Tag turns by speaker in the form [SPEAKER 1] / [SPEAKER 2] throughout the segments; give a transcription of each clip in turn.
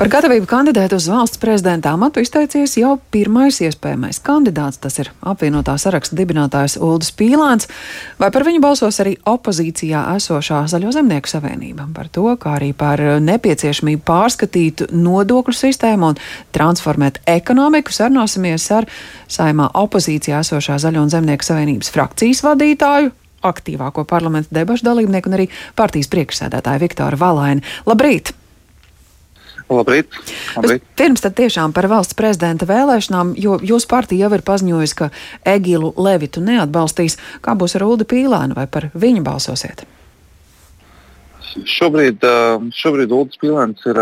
[SPEAKER 1] Par gatavību kandidēt uz valsts prezidenta amatu izteicies jau pirmais iespējamais kandidāts. Tas ir apvienotā saraksta dibinātājs Uldis Pīlāns, vai par viņu balsos arī opozīcijā esošā Zaļo zemnieku savienība. Par to, kā arī par nepieciešamību pārskatīt nodokļu sistēmu un transformēt ekonomiku, sarunāsimies ar saimā opozīcijā esošā Zaļo zemnieku savienības frakcijas vadītāju. Aktīvāko parlamenta debašu dalībnieku un arī partijas priekšsēdētāju Viktoru Valaini. Labrīt!
[SPEAKER 2] Labrīt! Labrīt.
[SPEAKER 1] Pirms tam tiešām par valsts prezidenta vēlēšanām, jo jūsu partija jau ir paziņojusi, ka Egilu Levitu neatbalstīs. Kā būs ar Ulu Pīlānu vai par viņu balsosiet?
[SPEAKER 2] Šobrīd, šobrīd Ulrichs Pīlāns ir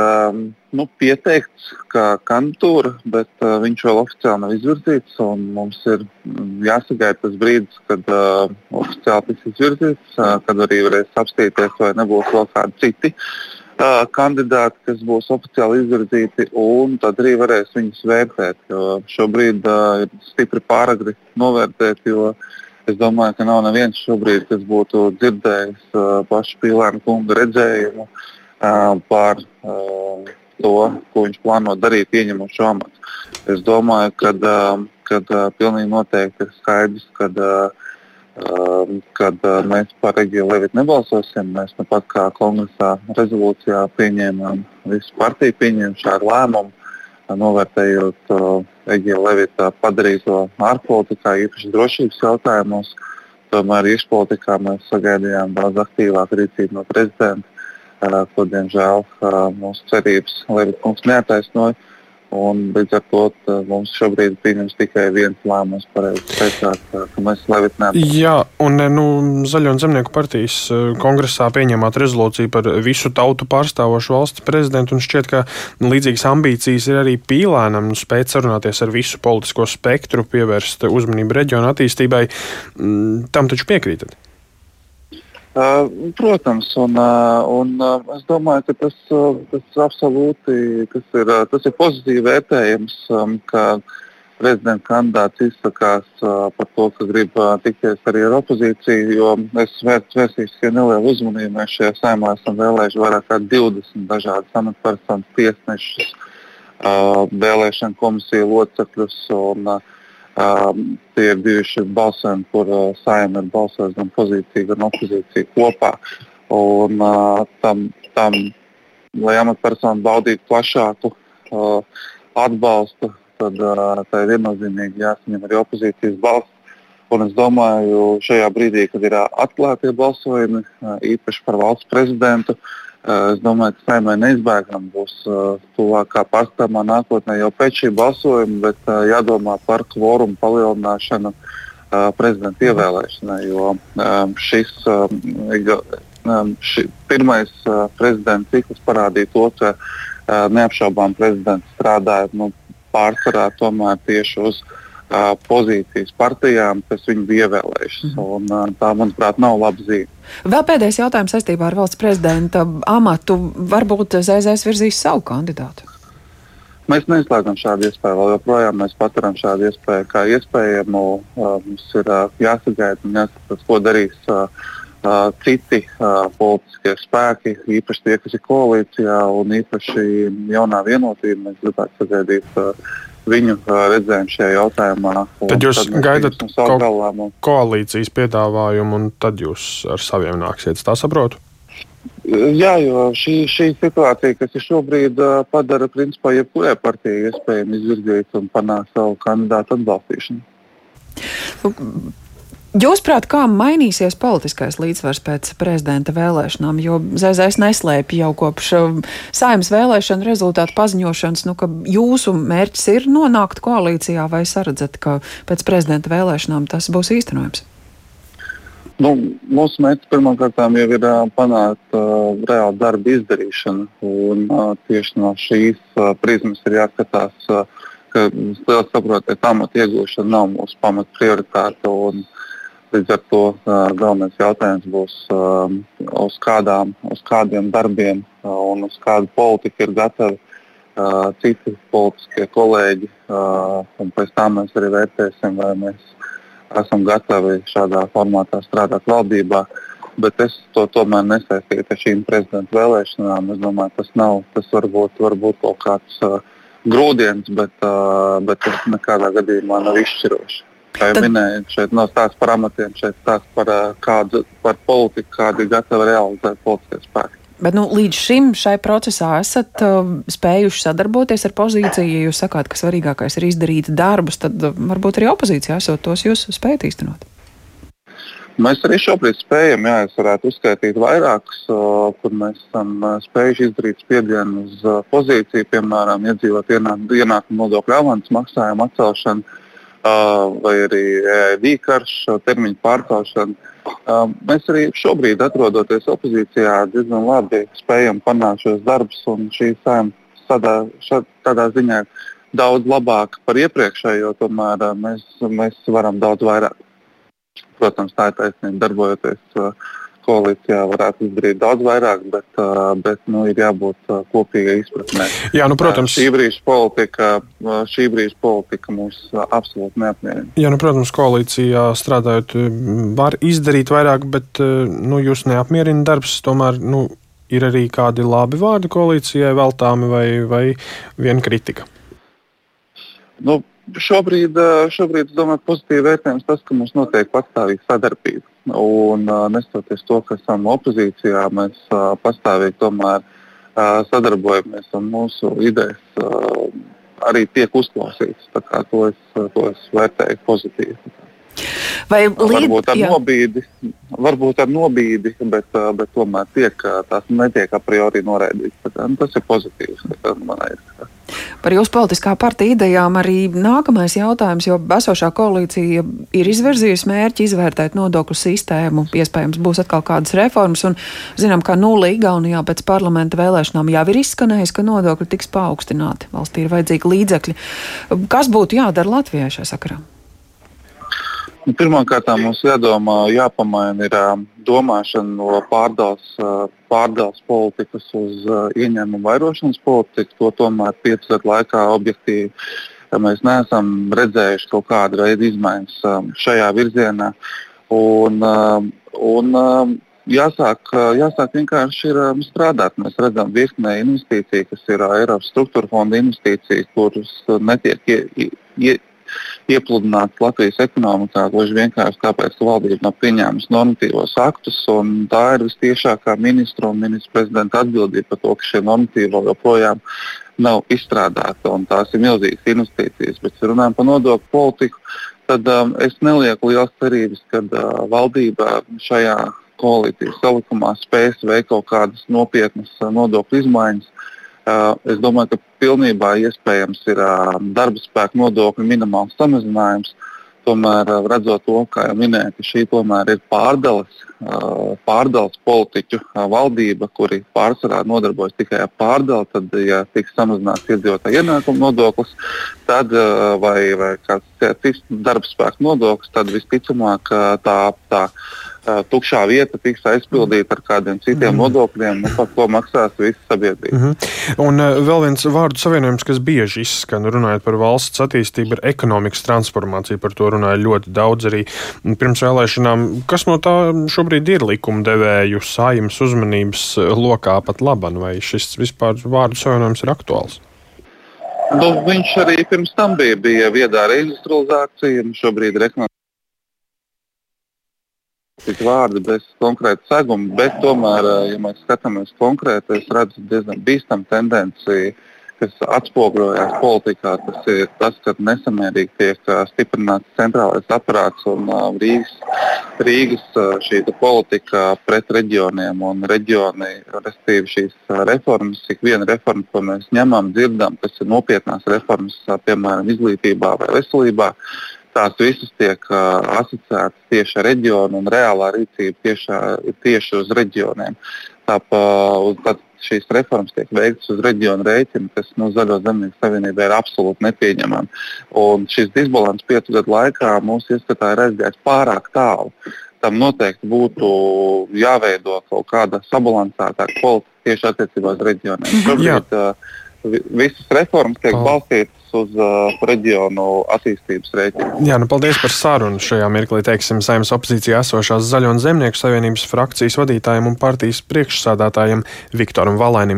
[SPEAKER 2] nu, pieteikts kā kandidatūra, bet viņš vēl oficiāli nav izvirzīts. Mums ir jāsagaida tas brīdis, kad oficiāli tiks izvirzīts, kad arī varēs apstīties, vai nebūs vēl kādi citi uh, kandidāti, kas būs oficiāli izvirzīti, un tad arī varēs viņus vērtēt. Šobrīd uh, ir stipri pāragri novērtēt, jo es domāju, ka nav neviens šobrīd, kas būtu dzirdējis uh, pašu Pīlēna kunga redzējumu uh, par uh, to, ko viņš plāno darīt, ieņemot šo amatu. Es domāju, ka uh, pilnīgi noteikti ir skaidrs, ka uh, kad uh, mēs par Regiju Levitu nebalsosim. Mēs nu pat kā kongresā rezolūcijā pieņēmām, visu partiju pieņēma šādu lēmumu, uh, novērtējot Regiju Levita padarīto ārpolitikā, īpaši drošības jautājumos. Tomēr iekšpolitikā mēs sagaidījām daudz aktīvāku rīcību no prezidenta, uh, ko diemžēl mūsu cerības Levita kungs neataisnoja. Un līdz ar to mums šobrīd ir pieņemts tikai viens lēmums, pareizāk, ka mēs Levitnē.
[SPEAKER 3] Jā, un nu, Zaļo un Zemnieku partijas eh, kongresā pieņemāt rezolūciju par visu tautu pārstāvošu valsts prezidentu, un šķiet, ka līdzīgas ambīcijas ir arī pīlēnam, nu, spēt sarunāties ar visu politisko spektru, pievērst uzmanību reģionu attīstībai. Mm, tam taču piekrītat?
[SPEAKER 2] Protams, un, un es domāju, ka tas, tas absolūti tas ir, tas ir pozitīvi vērtējams, um, ka prezidenta kandidāts izsakās par to, ka grib tikties arī ar opozīciju. Jo es vērsīšu nelielu uzmanību. Mēs šajā saimā esam vēlējuši vairāk kā 20 dažādas amatpersonas, tiesnešus, vēlēšanu komisiju locekļus. Un, uh, Um, tie ir bijuši balsojumi, kur uh, saima ir balsojusi gan pozīcija, gan opozīcija kopā. Un, uh, tam, tam, lai amatpersona baudītu plašāku uh, atbalstu, tad uh, tā ir viennozīmīgi jāsaņem arī opozīcijas balss. Un es domāju, šajā brīdī, kad ir atklātie balsojumi, uh, īpaši par valsts prezidentu, uh, es domāju, ka saimē neizbēgami būs eh, tuvākā pastāvā nākotnē jau pēc šī balsojuma, bet eh, jādomā par kvorumu palielināšanu prezidenta ievēlēšanai. Jo šis ši, pirmais prezidenta cikls parādīja to, ka neapšaubām prezidents strādāja nu, pārsvarā tieši uz pozīcijas partijām, kas viņu bija ievēlējušas. Mhm. Un, tā, manuprāt, nav laba zīme.
[SPEAKER 1] Vēl pēdējais jautājums saistībā ar valsts prezidenta amatu. Varbūt ZZS virzīs savu kandidātu.
[SPEAKER 2] Mēs neizslēdzam šādu iespēju. Vēl joprojām mēs paturam šādu iespēju kā iespējamu. Mums ir jāsagaida un jāskatās, ko darīs citi politiskie spēki, īpaši tie, kas ir koalīcijā un īpaši jaunā vienotība. Mēs gribētu sagaidīt viņu redzējumu šajā jautājumā.
[SPEAKER 3] Tad jūs tad gaidat ko koalīcijas piedāvājumu, un tad jūs ar saviem nāksiet. Tā saprotu?
[SPEAKER 2] Jā, jo šī, šī situācija, kas ir šobrīd, padara principā jebkurai partijai iespējami izvirzīt un panākt savu kandidātu atbalstīšanu.
[SPEAKER 1] Jūsuprāt, kā mainīsies politiskais līdzsvars pēc prezidenta vēlēšanām? Jo ZZS neslēpj jau kopš um, saimnes vēlēšana rezultātu paziņošanas, nu, ka jūsu mērķis ir nonākt koalīcijā, vai saredzat, ka pēc prezidenta vēlēšanām tas būs īstenojams?
[SPEAKER 2] Nu, mūsu mērķis pirmkārt jau ir uh, panākt uh, reālu darbu izdarīšanu. Un, uh, tieši no šīs uh, prizmas ir jāskatās, uh, ka ka amata iegūšana nav mūsu pamat prioritāte. Un, uh, Līdz ar to galvenais jautājums būs, uz, kādām, uz kādiem darbiem un uz kādu politiku ir gatavi citi politiskie kolēģi. Pēc tam mēs arī vērtēsim, vai mēs esam gatavi šādā formātā strādāt valdībā. bet es to tomēr nesaistītu ar šīm prezidenta vēlēšanām. Es domāju, tas nav, tas varbūt, varbūt kaut kāds uh, grūdienis, bet, uh, bet tas nekādā gadījumā nav izšķiroši. Kā jau Tad... minēju, šeit nav stāsts par amatiem, šeit stāsts par, uh, kādu, par politiku, kādu ir gatavi realizēt politiskie spēki.
[SPEAKER 1] Bet nu, līdz šim šai procesā esat uh, spējuši sadarboties ar pozīciju. Ja jūs sakāt, ka svarīgākais ir izdarīt darbus, tad uh, varbūt arī opozīcijā esot tos jūs spējat īstenot.
[SPEAKER 2] Mēs arī šobrīd spējam, jā, es varētu uzskaitīt vairākus, uh, kur mēs esam uh, spējuši izdarīt spiedienu uz uh, pozīciju, piemēram, iedzīvot ienākumu nodokļu avansu maksājumu atcelšanu vai arī EID karš, termiņu pārcelšanu. Mēs arī šobrīd, atrodoties opozīcijā, diezgan labi spējam panākt šos darbus, un šī saimta tādā ziņā daudz labāk par iepriekšējo, tomēr mēs, mēs varam daudz vairāk. Protams, tā ir taisnība darbojoties koalīcijā varētu izdarīt daudz vairāk, bet, bet nu, ir jābūt kopīgai izpratnē.
[SPEAKER 3] Jā, nu, protams,
[SPEAKER 2] šī brīža politika, šī brīža politika mūs absolūti neapmierina.
[SPEAKER 3] Jā, nu, protams, koalīcijā strādājot, var izdarīt vairāk, bet nu, jūs neapmierina darbs. Tomēr nu, ir arī kādi labi vārdi koalīcijai veltāmi vai, vai viena kritika.
[SPEAKER 2] Nu, Šobrīd, šobrīd domāju, pozitīvi vērtējums tas, ka mums notiek pastāvīga sadarbība. Un, nestoties to, ka esam opozīcijā, mēs pastāvīgi tomēr sadarbojamies un mūsu idejas arī tiek uzklausītas. To es, to es vērtēju pozitīvi.
[SPEAKER 1] Vai līd...
[SPEAKER 2] varbūt, ar nobīdi, varbūt ar nobīdi, bet, bet tomēr tiek, tās netiek a priori noraidītas. Nu, tas ir pozitīvs. Manai,
[SPEAKER 1] Par jūsu politiskā partija idejām arī nākamais jautājums, jo esošā koalīcija ir izvirzījusi mērķi izvērtēt nodokļu sistēmu. Iespējams, būs atkal kādas reformas, un zinām, ka nulle Igaunijā pēc parlamenta vēlēšanām jau ir izskanējis, ka nodokļi tiks paaugstināti. Valstī ir vajadzīgi līdzekļi. Kas būtu jādara Latvijai šajā sakarā?
[SPEAKER 2] Nu, Pirmkārt, mums jādomā, jāpamaina ir domāšana no pārdales, pārdales politikas uz ieņēmumu vairošanas politiku. To tomēr piecu gadu laikā objektīvi mēs neesam redzējuši kaut kādu veidu izmaiņas šajā virzienā. Un, un, jāsāk, jāsāk vienkārši ir strādāt. Mēs redzam virknē investīciju, kas ir Eiropas struktūra fonda investīcijas, kuras netiek ie, ie, iepludināts Latvijas ekonomikā gluži vienkārši tāpēc, ka valdība nav pieņēmusi normatīvos aktus. Tā ir vistiešākā ministra un ministra prezidenta atbildība par to, ka šie normatīvi joprojām nav izstrādāti. Tās ir milzīgas investīcijas. Bet, ja runājam par nodokļu politiku, tad um, es nelieku liels cerības, ka uh, valdība šajā koalīcijas salikumā spēs veikt kaut kādas nopietnas uh, nodokļu izmaiņas Es domāju, ka pilnībā iespējams ir darba spēka nodokļu minimāls samazinājums. Tomēr, redzot to, kā jau minēju, ka šī tomēr ir pārdales, pārdales politiķu valdība, kuri pārsvarā nodarbojas tikai ar pārdali, tad, ja tiks samazināts iedzīvotāju ienākumu nodoklis, tad, vai, vai kāds cits darba spēka nodoklis, tad visticamāk tā. tā tukšā vieta tiks aizpildīta ar kādiem citiem mm. nodokļiem, nu, par ko maksās visa sabiedrība. Mm
[SPEAKER 3] -hmm. Un vēl viens vārdu savienojums, kas bieži izskan, runājot par valsts attīstību, ir ekonomikas transformācija. Par to runāja ļoti daudz arī pirms vēlēšanām. Kas no tā šobrīd ir likumdevēju sājums uzmanības lokā pat laban, vai šis vispār vārdu savienojums ir aktuāls?
[SPEAKER 2] Nu, viņš arī pirms tam bija, bija viedā reindustrializācija, un šobrīd ir ekonomikas tik vārdi bez konkrēta seguma, bet tomēr, eh, ja mēs skatāmies konkrēti, es redzu diezgan bīstamu tendenci, kas atspoguļojās politikā. Tas ir tas, ka nesamērīgi tiek eh, stiprināts centrālais aparāts un uh, Rīgas, Rīgas šī politika pret reģioniem un reģioni, respektīvi šīs reformas, ik viena reforma, ko mēs ņemam, dzirdam, kas ir nopietnās reformas, piemēram, izglītībā vai veselībā tās visas tiek uh, asociētas tieši ar reģionu un reālā rīcība tieši, tieši uz reģioniem. Tāpēc šīs reformas tiek veiktas uz reģionu rēķina, kas no nu, Zaļo zemnieku savienībai ir absolūti nepieņemama. Un šis disbalans piecu gadu laikā mūsu ieskatā ir aizgājis pārāk tālu. Tam noteikti būtu jāveido kaut kāda sabalansētāka politika tieši attiecībā uz reģioniem. Šobrīd, uh, visas reformas tiek balstītas uz uh, reģionu attīstības rēķina.
[SPEAKER 3] Jā, nu paldies par sarunu. Šajā mirklī teiksim saimnes opozīcijā esošās Zaļo un Zemnieku savienības frakcijas vadītājiem un partijas priekšsādātājiem Viktoram Valainim.